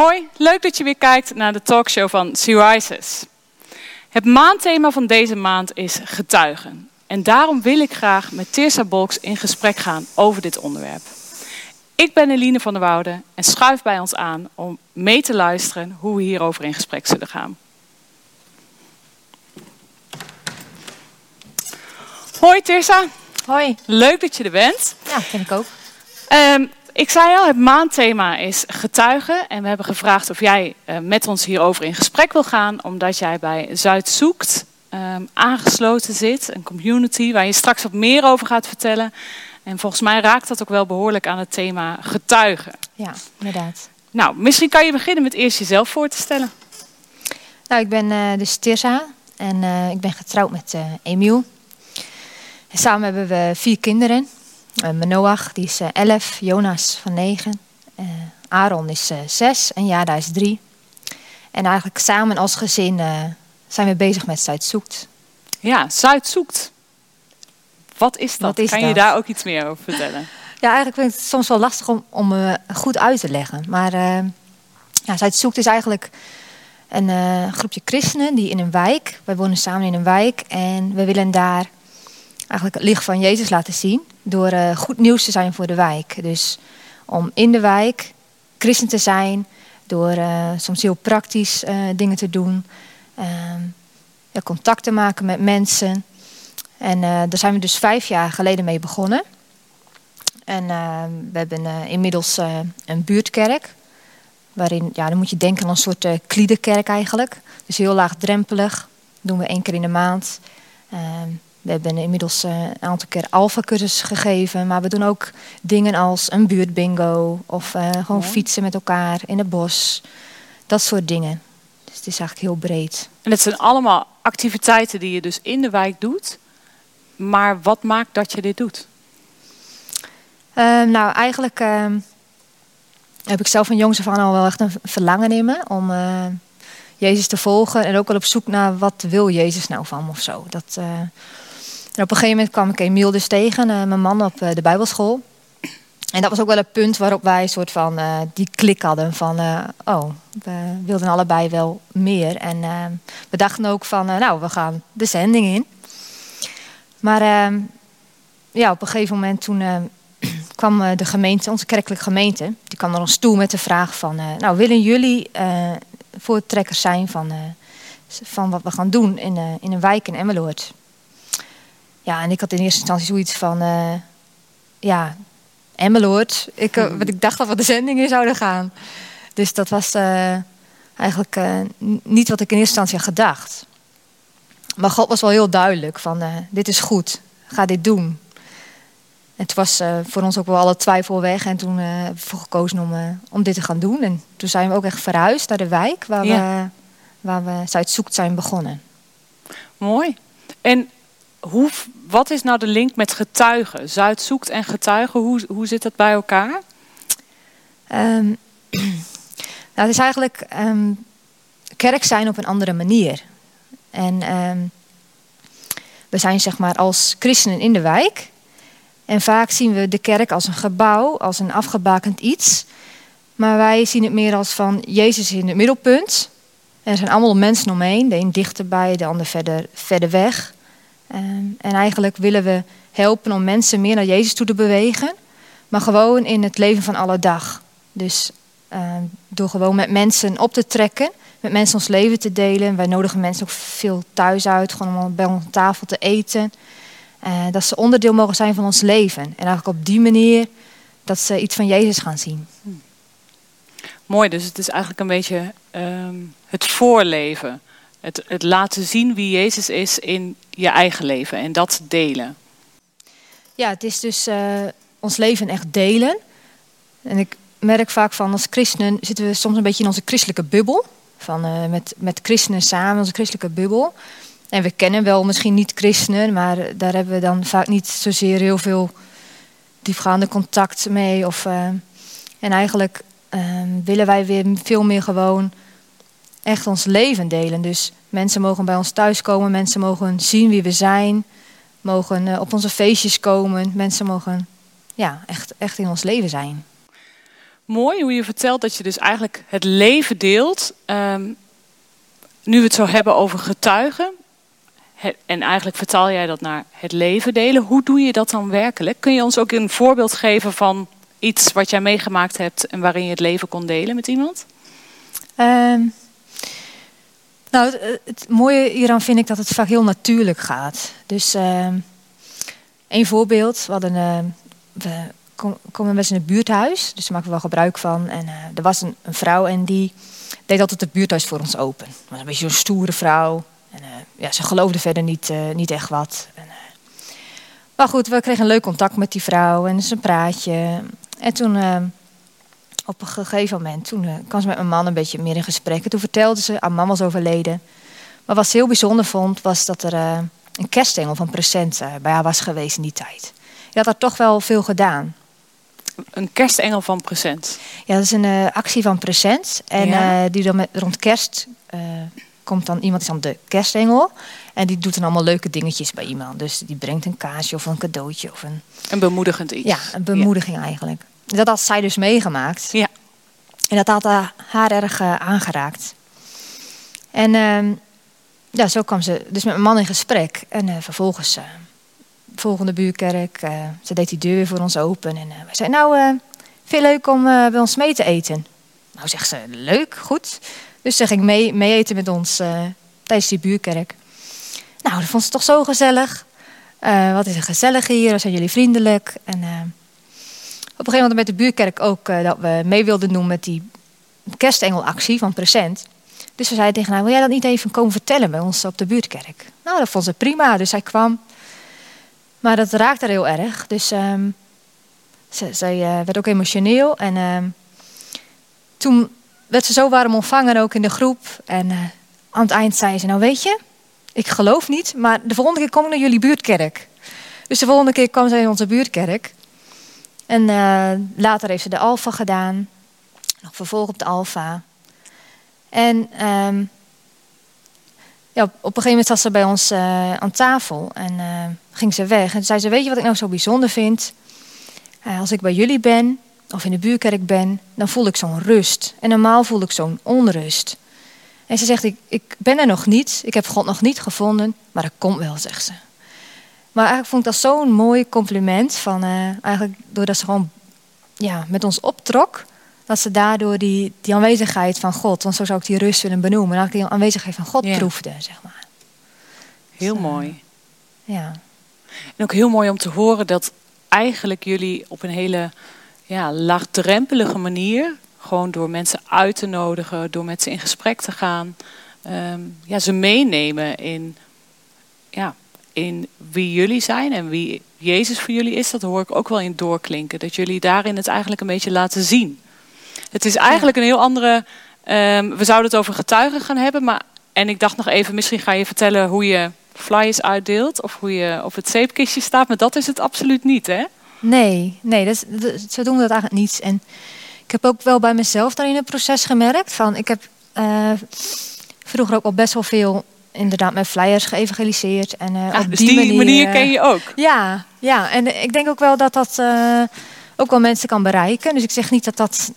Hoi, leuk dat je weer kijkt naar de talkshow van Rises. Het maandthema van deze maand is getuigen. En daarom wil ik graag met Tirsa Bolks in gesprek gaan over dit onderwerp. Ik ben Eline van der Woude en schuif bij ons aan om mee te luisteren hoe we hierover in gesprek zullen gaan. Hoi Tirsa. Hoi. Leuk dat je er bent. Ja, vind ik ook. Um, ik zei al, het maandthema is getuigen. En we hebben gevraagd of jij uh, met ons hierover in gesprek wil gaan. Omdat jij bij Zuid Zoekt um, aangesloten zit. Een community waar je straks wat meer over gaat vertellen. En volgens mij raakt dat ook wel behoorlijk aan het thema getuigen. Ja, inderdaad. Nou, misschien kan je beginnen met eerst jezelf voor te stellen. Nou, ik ben uh, dus Tirsa. En uh, ik ben getrouwd met Emiel. En samen hebben we vier kinderen. Uh, Manoach, die is 11, uh, Jonas van 9, uh, Aaron is 6 en Jada is 3. En eigenlijk samen als gezin zijn we bezig met Zuid Zoekt. Ja, Zuid Zoekt. Wat is dat? Wat is kan dat? je daar ook iets meer over vertellen? Ja, eigenlijk vind ik het soms wel lastig om, om goed uit te leggen. Maar ja, Zuid Zoekt is eigenlijk een groepje christenen die in een wijk, wij wonen samen in een wijk en we willen daar eigenlijk het licht van Jezus laten zien. Door uh, goed nieuws te zijn voor de wijk. Dus om in de wijk christen te zijn. Door uh, soms heel praktisch uh, dingen te doen. Ehm, contact te maken met mensen. En daar zijn we dus vijf jaar geleden mee begonnen. En we hebben inmiddels een buurtkerk. Waarin, ja, dan moet je denken aan een soort kliederkerk eigenlijk. Dus heel laagdrempelig. Doen we één keer in de maand. Ehm, we hebben inmiddels eh, een aantal keer alfa-cursus gegeven. Maar we doen ook dingen als een buurtbingo. Of uh, gewoon fietsen met elkaar in het bos. Dat soort dingen. Dus het is eigenlijk heel breed. En het zijn allemaal activiteiten die je dus in de wijk doet. Maar wat maakt dat je dit doet? Uh, nou, eigenlijk ehm, heb ik zelf van jongs af aan al wel echt een verlangen in me. Om eh, Jezus te volgen. En ook wel op zoek naar wat wil Jezus nou van me of zo. Dat op een gegeven moment kwam ik Emiel dus tegen, uh, mijn man op uh, de bijbelschool. En dat was ook wel het punt waarop wij een soort van uh, die klik hadden van, oh, we wilden allebei wel meer. En we dachten ook van, nou, we gaan de zending in. Maar ehm, ja, op een gegeven moment toen kwam de gemeente, onze kerkelijke gemeente, die kwam naar ons toe met de vraag van, nou, willen jullie voortrekkers zijn van, van wat we gaan doen in, in een wijk in Emmeloord? Ja, en ik had in eerste instantie zoiets van, uh, ja, Emmeloord. Ik, uh, ik dacht dat we de zending in zouden gaan. Dus dat was uh, eigenlijk niet wat ik in eerste instantie had gedacht. Maar God was wel heel duidelijk van, dit is goed, ga dit doen. En het was voor ons ook wel alle twijfel weg. En toen hebben we voor gekozen om, om dit te gaan doen. En toen zijn we ook echt verhuisd naar de wijk waar ja. we, waar we Zuid Zoekt zijn begonnen. Mooi. En hoe, wat is nou de link met getuigen? Zuid zoekt en getuigen, hoe, hoe zit dat bij elkaar? Um, nou, het is eigenlijk um, kerk zijn op een andere manier. En um, we zijn zeg maar als christenen in de wijk. En vaak zien we de kerk als een gebouw, als een afgebakend iets. Maar wij zien het meer als van Jezus in het middelpunt. En er zijn allemaal mensen omheen. De een dichterbij, de ander verder, verder weg. Ehm, en eigenlijk willen we helpen om mensen meer naar Jezus toe te bewegen, maar gewoon in het leven van alle dag. Dus ehm, door gewoon met mensen op te trekken, met mensen ons leven te delen. Wij nodigen mensen ook veel thuis uit, gewoon om bij ons tafel te eten. Uh, dat ze onderdeel mogen zijn van ons leven. En eigenlijk op die manier dat ze iets van Jezus gaan zien. Hm. Mooi, dus het is eigenlijk een beetje um, het voorleven. Het, het laten zien wie Jezus is in je eigen leven en dat delen. Ja, het is dus uh, ons leven echt delen. En ik merk vaak van als christenen zitten we soms een beetje in onze christelijke bubbel. Van, uh, met, met christenen samen, onze christelijke bubbel. En we kennen wel misschien niet christenen, maar daar hebben we dan vaak niet zozeer heel veel diepgaande contact mee. Of, uh, en eigenlijk willen wij weer veel meer gewoon echt ons leven delen. Dus mensen mogen bij ons thuiskomen, mensen mogen zien wie we zijn, mogen uh, op onze feestjes komen, mensen mogen ja, echt, echt in ons leven zijn. mooi hoe je vertelt dat je dus eigenlijk het leven deelt. Ehm, nu we het zo hebben over getuigen. en eigenlijk vertaal jij dat naar het leven delen. Hoe doe je dat dan werkelijk? Kun je ons ook een voorbeeld geven van iets wat jij meegemaakt hebt en waarin je het leven kon delen met iemand? Ehm, nou, het, het mooie hieraan vind ik dat het vaak heel natuurlijk gaat. Dus ehm een voorbeeld, we, hadden, ehm, we kom- komen z'n in een buurthuis, dus daar maken we wel gebruik van. En eh, er was een, een vrouw en die deed altijd het buurthuis voor ons open. Was een beetje zo'n stoere vrouw. En, eh, ja, ze geloofde verder niet, eh, niet echt wat. En, eh, maar goed, we kregen een leuk contact met die vrouw en dus een praatje. En toen ehm, op een gegeven moment, toen eh, kwam ze met mijn man een beetje meer in gesprek. En toen vertelde ze, haar man was overleden. Maar wat ze heel bijzonder vond, was dat er eh, een kerstengel van present eh, bij haar was geweest in die tijd. Die had daar toch wel veel gedaan. Een kerstengel van present. Ja, dat is een actie van present. En Ja. die dan met, rond kerst komt dan iemand, is dan de kerstengel. En die doet dan allemaal leuke dingetjes bij iemand. Dus die brengt een kaasje of een cadeautje of een, Een bemoedigend iets. ja, een bemoediging eigenlijk. Dat had zij dus meegemaakt. Ja. En dat had haar, haar erg eh, aangeraakt. En ehm, ja, zo kwam ze dus met mijn man in gesprek. En eh, vervolgens, eh, volgende buurkerk, eh, ze deed die deur weer voor ons open. En eh wij zeiden, nou, eh vind je leuk om eh, bij ons mee te eten? Nou, zegt ze, leuk, goed. Dus ze ging mee, mee eten met ons eh, tijdens die buurkerk. Nou, dat vond ze toch zo gezellig. Eh, wat is er gezellig hier, zijn jullie vriendelijk. En eh, een gegeven moment met de buurkerk ook eh, dat we mee wilden doen met die kerstengelactie van Present. Dus we zeiden tegen haar, wil jij dat niet even komen vertellen bij ons op de buurtkerk? Nou, dat vond ze prima, dus zij kwam. Maar dat raakte haar heel erg, dus ehm, zij eh, werd ook emotioneel. En ehm, toen werd ze zo warm ontvangen ook in de groep. En eh, aan het eind zei ze, nou weet je, ik geloof niet, maar de volgende keer kom ik naar jullie buurtkerk. Dus de volgende keer kwam zij in onze buurtkerk. En eh, later heeft ze de Alfa gedaan. Nog vervolg op de Alfa. En ehm, ja, op, een gegeven moment zat ze bij ons eh, aan tafel en eh, ging ze weg. En toen zei ze, weet je wat ik nou zo bijzonder vind? Als ik bij jullie ben, of in de buurkerk ben, dan voel ik zo'n rust. En normaal voel ik zo'n onrust. En ze zegt, ik, ik ben er nog niet, ik heb God nog niet gevonden, maar dat komt wel, zegt ze. Maar eigenlijk vond ik dat zo'n mooi compliment. Van, eh, eigenlijk doordat ze gewoon ja, met ons optrok. Dat ze daardoor die, die aanwezigheid van God, want zo zou ik die rust willen benoemen. Eigenlijk die aanwezigheid van God Ja. proefde, zeg maar. Heel Dus, eh, mooi. Ja. En ook heel mooi om te horen dat eigenlijk jullie op een hele ja, laagdrempelige manier, gewoon door mensen uit te nodigen, door met ze in gesprek te gaan, ehm, ja, ze meenemen in, ja, in wie jullie zijn en wie Jezus voor jullie is. Dat hoor ik ook wel in doorklinken. Dat jullie daarin het eigenlijk een beetje laten zien. Het is eigenlijk een heel andere. ehm, we zouden het over getuigen gaan hebben, maar en ik dacht nog even, misschien ga je vertellen hoe je flyers uitdeelt of hoe je op het zeepkistje staat, maar dat is het absoluut niet, hè? Nee, nee dat zo doen we dat eigenlijk niet. En ik heb ook wel bij mezelf daarin een proces gemerkt. Van, ik heb eh, vroeger ook al best wel veel inderdaad met flyers geëvangeliseerd. En, Ah, op dus die, manier, manier, eh, ken je ook. Ja, ja, en ik denk ook wel dat dat eh, ook wel mensen kan bereiken. Dus ik zeg niet dat dat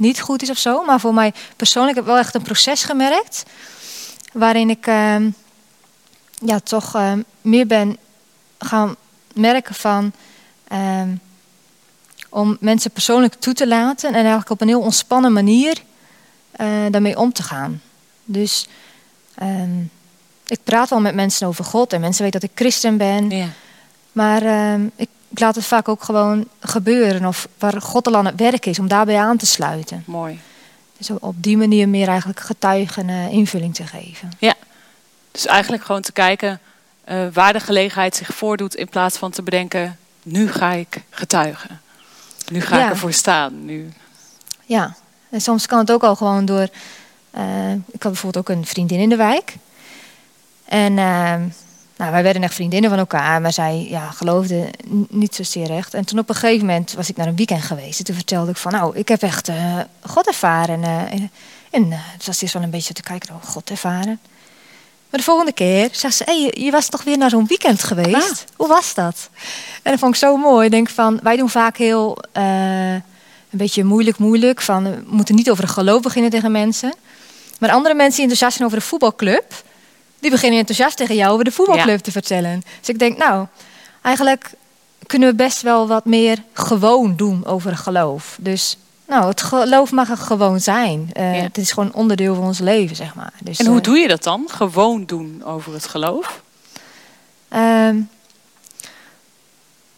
niet goed is of zo. Maar voor mij persoonlijk heb ik wel echt een proces gemerkt. Waarin ik eh, ja, toch eh, meer ben gaan merken van... eh, om mensen persoonlijk toe te laten. En eigenlijk op een heel ontspannen manier daarmee om te gaan. Dus ehm, ik praat wel met mensen over God. En mensen weten dat ik christen ben. Ja. Maar ehm, ik, ik laat het vaak ook gewoon gebeuren. Of waar God al aan het werk is, om daarbij aan te sluiten. Mooi. Dus op die manier meer eigenlijk getuigen eh, invulling te geven. Dus eigenlijk gewoon te kijken eh, waar de gelegenheid zich voordoet in plaats van te bedenken, nu ga ik getuigen. Nu ga Ja. ik ervoor staan. Nu. Ja, en soms kan het ook al gewoon door... eh, ik had bijvoorbeeld ook een vriendin in de wijk. En ehm, nou, wij werden echt vriendinnen van elkaar. Maar zij ja, geloofde niet zozeer echt. En toen op een gegeven moment was ik naar een weekend geweest. En toen vertelde ik van, nou, ik heb echt eh, God ervaren. en en eh, het was eerst wel een beetje te kijken, oh, God ervaren. Maar de volgende keer zegt ze, hey, je- was toch weer naar zo'n weekend geweest? Ah. Hoe was dat? En dat vond ik zo mooi. Ik denk van, wij doen vaak heel, een beetje moeilijk, moeilijk. Van, we moeten niet over het geloof beginnen tegen mensen. Maar andere mensen die enthousiast zijn over de voetbalclub, die beginnen enthousiast tegen jou over de voetbalclub te vertellen. Dus ik denk, nou, eigenlijk kunnen we best wel wat meer gewoon doen over geloof. Dus nou, het geloof mag er gewoon zijn. Uh, Het is gewoon onderdeel van ons leven, zeg maar. Dus, en hoe uh, doe je dat dan? Gewoon doen over het geloof? Uh,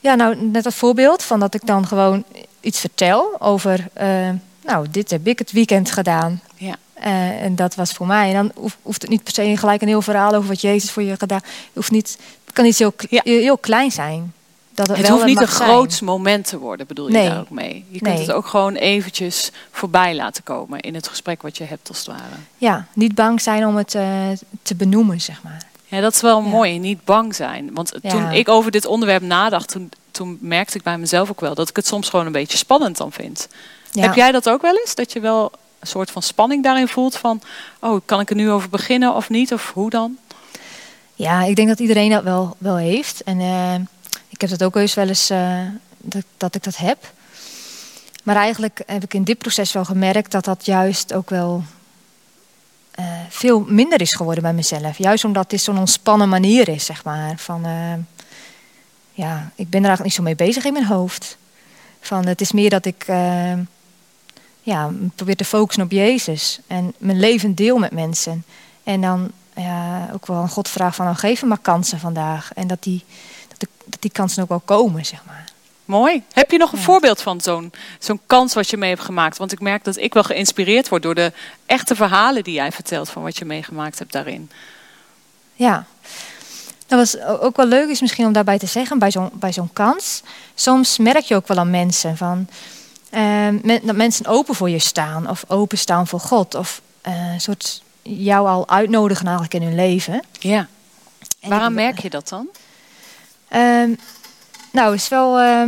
ja, nou, net een voorbeeld van dat ik dan gewoon iets vertel over... Uh, nou, dit heb ik het weekend gedaan. Ja. Uh, en dat was voor mij. En dan hoeft, het niet per se gelijk een heel verhaal over wat Jezus voor je gedaan. Het, hoeft niet, het kan iets heel, ja. heel klein zijn. Dat het, het hoeft niet een groot moment te worden, bedoel je daar ook mee? Je kunt nee. het ook gewoon eventjes voorbij laten komen in het gesprek wat je hebt als het ware. Ja, niet bang zijn om het uh, te benoemen, zeg maar. Ja, dat is wel ja. mooi, niet bang zijn. Want ja. toen ik over dit onderwerp nadacht, toen, toen merkte ik bij mezelf ook wel dat ik het soms gewoon een beetje spannend dan vind. Heb jij dat ook wel eens? Dat je wel een soort van spanning daarin voelt van, oh, kan ik er nu over beginnen of niet? Of hoe dan? Ja, ik denk dat iedereen dat wel, wel heeft. En uh, ik heb dat ook eens wel eens uh, dat, dat ik dat heb. Maar eigenlijk heb ik in dit proces wel gemerkt dat dat juist ook wel uh, veel minder is geworden bij mezelf. Juist omdat dit zo'n ontspannen manier is, zeg maar. Van, ja, ik ben er eigenlijk niet zo mee bezig in mijn hoofd. Van, het is meer dat ik ja, probeer te focussen op Jezus. En mijn leven deel met mensen. En dan ja, ook wel aan God vraag van, nou, geef me maar kansen vandaag. En dat die, dat, de, dat die kansen ook wel komen, zeg maar. Mooi. Heb je nog een ja. voorbeeld van zo'n zo'n kans wat je mee hebt gemaakt? Want ik merk dat ik wel geïnspireerd word door de echte verhalen die jij vertelt van wat je meegemaakt hebt daarin. Ja, dat was ook wel leuk is misschien om daarbij te zeggen bij zo'n bij zo'n kans. Soms merk je ook wel aan mensen van uh, dat mensen open voor je staan of openstaan voor God of uh, een soort jou al uitnodigen eigenlijk in hun leven. Ja. En Waarom merk je dat dan? Uh, nou, het is wel uh,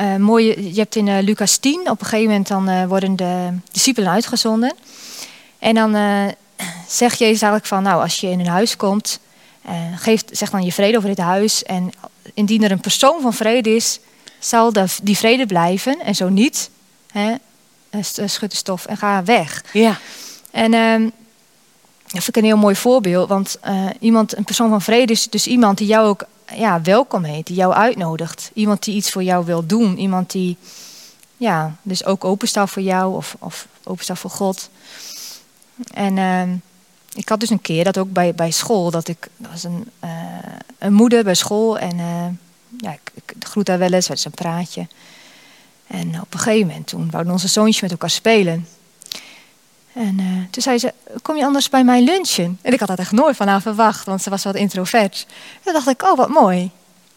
uh, mooi. Je hebt in uh, Lucas 10, op een gegeven moment dan worden de discipelen uitgezonden. En dan zegt Jezus eigenlijk van, nou, als je in een huis komt, geef zeg dan je vrede over dit huis. En indien er een persoon van vrede is, zal die vrede blijven. En zo niet, hè, schud de stof en ga weg. Ja. En ehm, dat vind ik een heel mooi voorbeeld. Want iemand, een persoon van vrede is dus iemand die jou ook ja, welkom heet, die jou uitnodigt. Iemand die iets voor jou wil doen. Iemand die ja, dus ook openstaat voor jou of, of openstaat voor God. En uh, ik had dus een keer dat ook bij, bij school, dat ik, dat was een, uh, een moeder bij school en uh, ja, ik, ik groet haar wel eens, werd een praatje. En op een gegeven moment, toen wouden onze zoontjes met elkaar spelen. En uh, toen zei ze, kom je anders bij mij lunchen? En ik had dat echt nooit van haar verwacht, want ze was wat introvert. En toen dacht ik, oh wat mooi.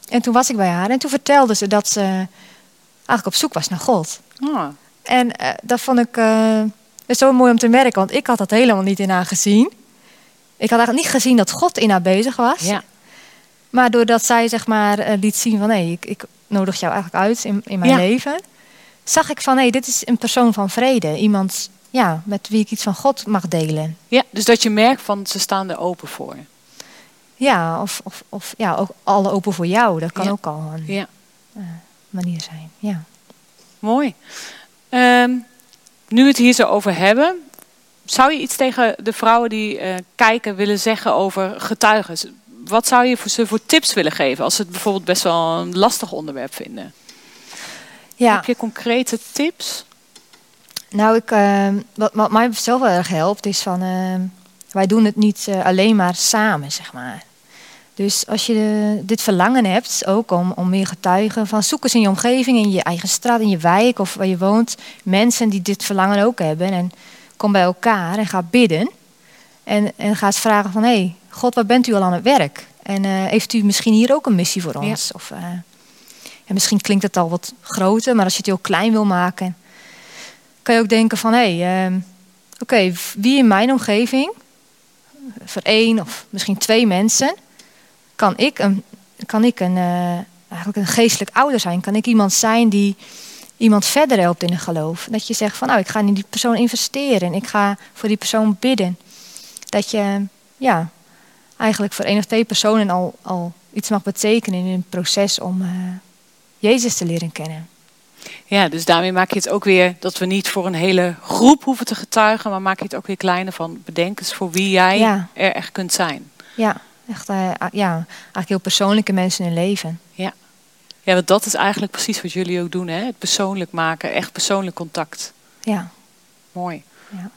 En toen was ik bij haar en toen vertelde ze dat ze eigenlijk op zoek was naar God. Oh. En uh, dat vond ik uh, zo mooi om te merken, want ik had dat helemaal niet in haar gezien. Ik had eigenlijk niet gezien dat God in haar bezig was. Ja. Maar doordat zij zeg maar liet zien van, hé, hey, ik, ik, nodig jou eigenlijk uit in, in mijn Ja. leven, zag ik van, hé, hey, dit is een persoon van vrede. Iemand ja, met wie ik iets van God mag delen. Ja, dus dat je merkt van ze staan er open voor. Ja, of, of, of ja, ook alle open voor jou. Dat kan Ja. ook al een Ja, eh, manier zijn. Ja. mooi. Ehm, nu we het hier zo over hebben, zou je iets tegen de vrouwen die eh, kijken willen zeggen over getuigen? Wat zou je voor ze voor tips willen geven als ze het bijvoorbeeld best wel een lastig onderwerp vinden? ja. Heb je concrete tips? Nou, ik, eh, wat, wat mij zelf wel erg helpt, is van eh, wij doen het niet eh, alleen maar samen, zeg maar. Dus als je eh, dit verlangen hebt, ook om, om meer getuigen, van zoek eens in je omgeving, in je eigen straat, in je wijk of waar je woont, mensen die dit verlangen ook hebben. En kom bij elkaar en ga bidden. En, en ga eens vragen van, hé, hey, God, waar bent u al aan het werk? En eh, heeft u misschien hier ook een missie voor ons? Of, eh, en misschien klinkt het al wat groter, maar als je het heel klein wil maken, kan je ook denken van, hé, hey, ehm, oké, wie in mijn omgeving, voor één of misschien twee mensen, kan ik een, kan ik een, eh, eigenlijk een geestelijk ouder zijn? Kan ik iemand zijn die iemand verder helpt in een geloof? Dat je zegt van, nou, ik ga in die persoon investeren en ik ga voor die persoon bidden. Dat je, ja, eigenlijk voor één of twee personen al, al iets mag betekenen in een proces om eh, Jezus te leren kennen. Ja, dus daarmee maak je het ook weer dat we niet voor een hele groep hoeven te getuigen, maar maak je het ook weer kleiner van bedenk eens voor wie jij Ja. er echt kunt zijn. Ja, echt, eh, ja, eigenlijk heel persoonlijke mensen in hun leven. Ja. ja, want dat is eigenlijk precies wat jullie ook doen, hè? Het persoonlijk maken, echt persoonlijk contact. Ja, Mooi. ja.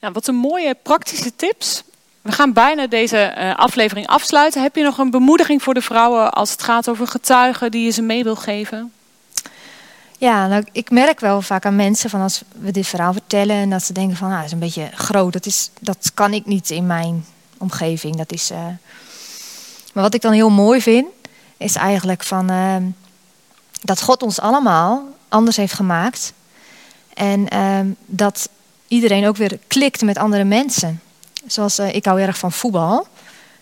Nou, wat een mooie praktische tips. We gaan bijna deze eh, aflevering afsluiten. Heb je nog een bemoediging voor de vrouwen als het gaat over getuigen die je ze mee wil geven? Ja, nou, ik merk wel vaak aan mensen van als we dit verhaal vertellen en dat ze denken van, ah, dat is een beetje groot. Dat, is, dat kan ik niet in mijn omgeving. Dat is, eh, Maar wat ik dan heel mooi vind, is eigenlijk van ehm, dat God ons allemaal anders heeft gemaakt. En ehm, dat iedereen ook weer klikt met andere mensen. Zoals eh, ik hou erg van voetbal.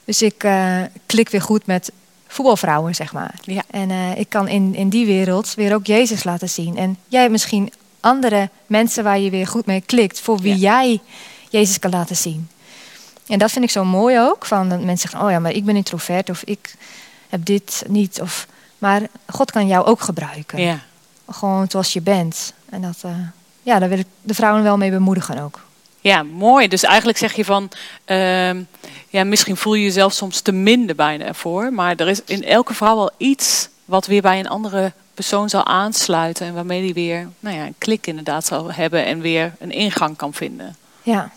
Dus ik eh, klik weer goed met voetbalvrouwen, zeg maar. Ja. En eh, ik kan in, in die wereld weer ook Jezus laten zien. En jij hebt misschien andere mensen waar je weer goed mee klikt, voor wie jij Jezus kan laten zien. En dat vind ik zo mooi ook. Van dat mensen zeggen, oh ja, maar ik ben introvert of ik heb dit niet. Of, maar God kan jou ook gebruiken. Ja. Gewoon zoals je bent. En dat, ja, daar wil ik de vrouwen wel mee bemoedigen ook. Ja, mooi. Dus eigenlijk zeg je van, ehm, ja, misschien voel je jezelf soms te minder bijna ervoor. Maar er is in elke vrouw wel iets wat weer bij een andere persoon zal aansluiten. En waarmee die weer nou ja, een klik inderdaad zal hebben en weer een ingang kan vinden. Ja,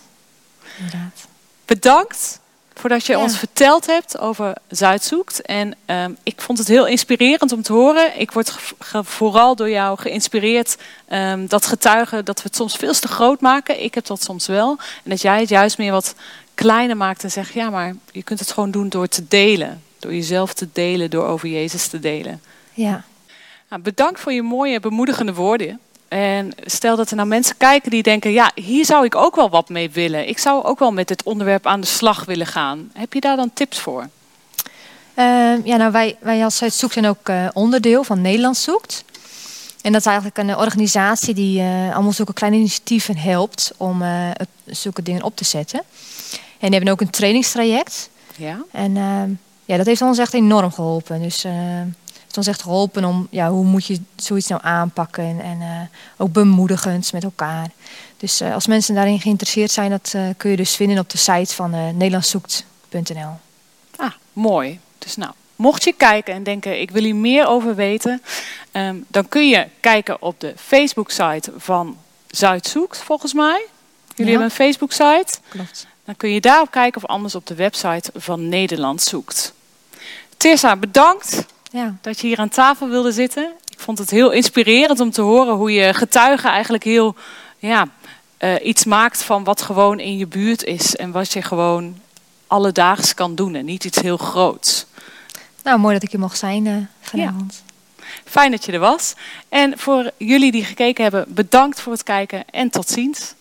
inderdaad. Bedankt voordat je Ja. ons verteld hebt over Zuidzoekt. En ehm, ik vond het heel inspirerend om te horen. Ik word vooral door jou geïnspireerd ehm, dat getuigen dat we het soms veel te groot maken. Ik heb dat soms wel. En dat jij het juist meer wat kleiner maakt en zegt, ja, maar je kunt het gewoon doen door te delen. Door jezelf te delen, door over Jezus te delen. Ja. Nou, bedankt voor je mooie, bemoedigende woorden. En stel dat er nou mensen kijken die denken, ja, hier zou ik ook wel wat mee willen. Ik zou ook wel met dit onderwerp aan de slag willen gaan. Heb je daar dan tips voor? Ehm, ja, nou, wij, wij als Zuidzoek zijn ook eh, onderdeel van Nederland Zoekt. En dat is eigenlijk een organisatie die eh, allemaal zulke kleine initiatieven helpt om eh, zulke dingen op te zetten. En die hebben ook een trainingstraject. Ja? En ehm, ja, dat heeft ons echt enorm geholpen. Dus eh, het ons echt geholpen om, ja, hoe moet je zoiets nou aanpakken. En, en eh, ook bemoedigend met elkaar. Dus eh, als mensen daarin geïnteresseerd zijn, dat eh, kun je dus vinden op de site van nederlandszoekt.nl. Ah, mooi. Dus nou, mocht je kijken en denken, ik wil hier meer over weten, ehm, dan kun je kijken op de Facebook-site van Zuidzoekt, volgens mij. Jullie Ja. hebben een Facebook-site. Klopt. Dan kun je daarop kijken of anders op de website van Nederland Zoekt. Tessa, bedankt Ja, dat je hier aan tafel wilde zitten. Ik vond het heel inspirerend om te horen hoe je getuigen eigenlijk heel ja, eh, iets maakt van wat gewoon in je buurt is. En wat je gewoon alledaags kan doen en niet iets heel groots. nou mooi dat ik hier mocht zijn eh, vanavond. Fijn dat je er was. En voor jullie die gekeken hebben, bedankt voor het kijken en tot ziens.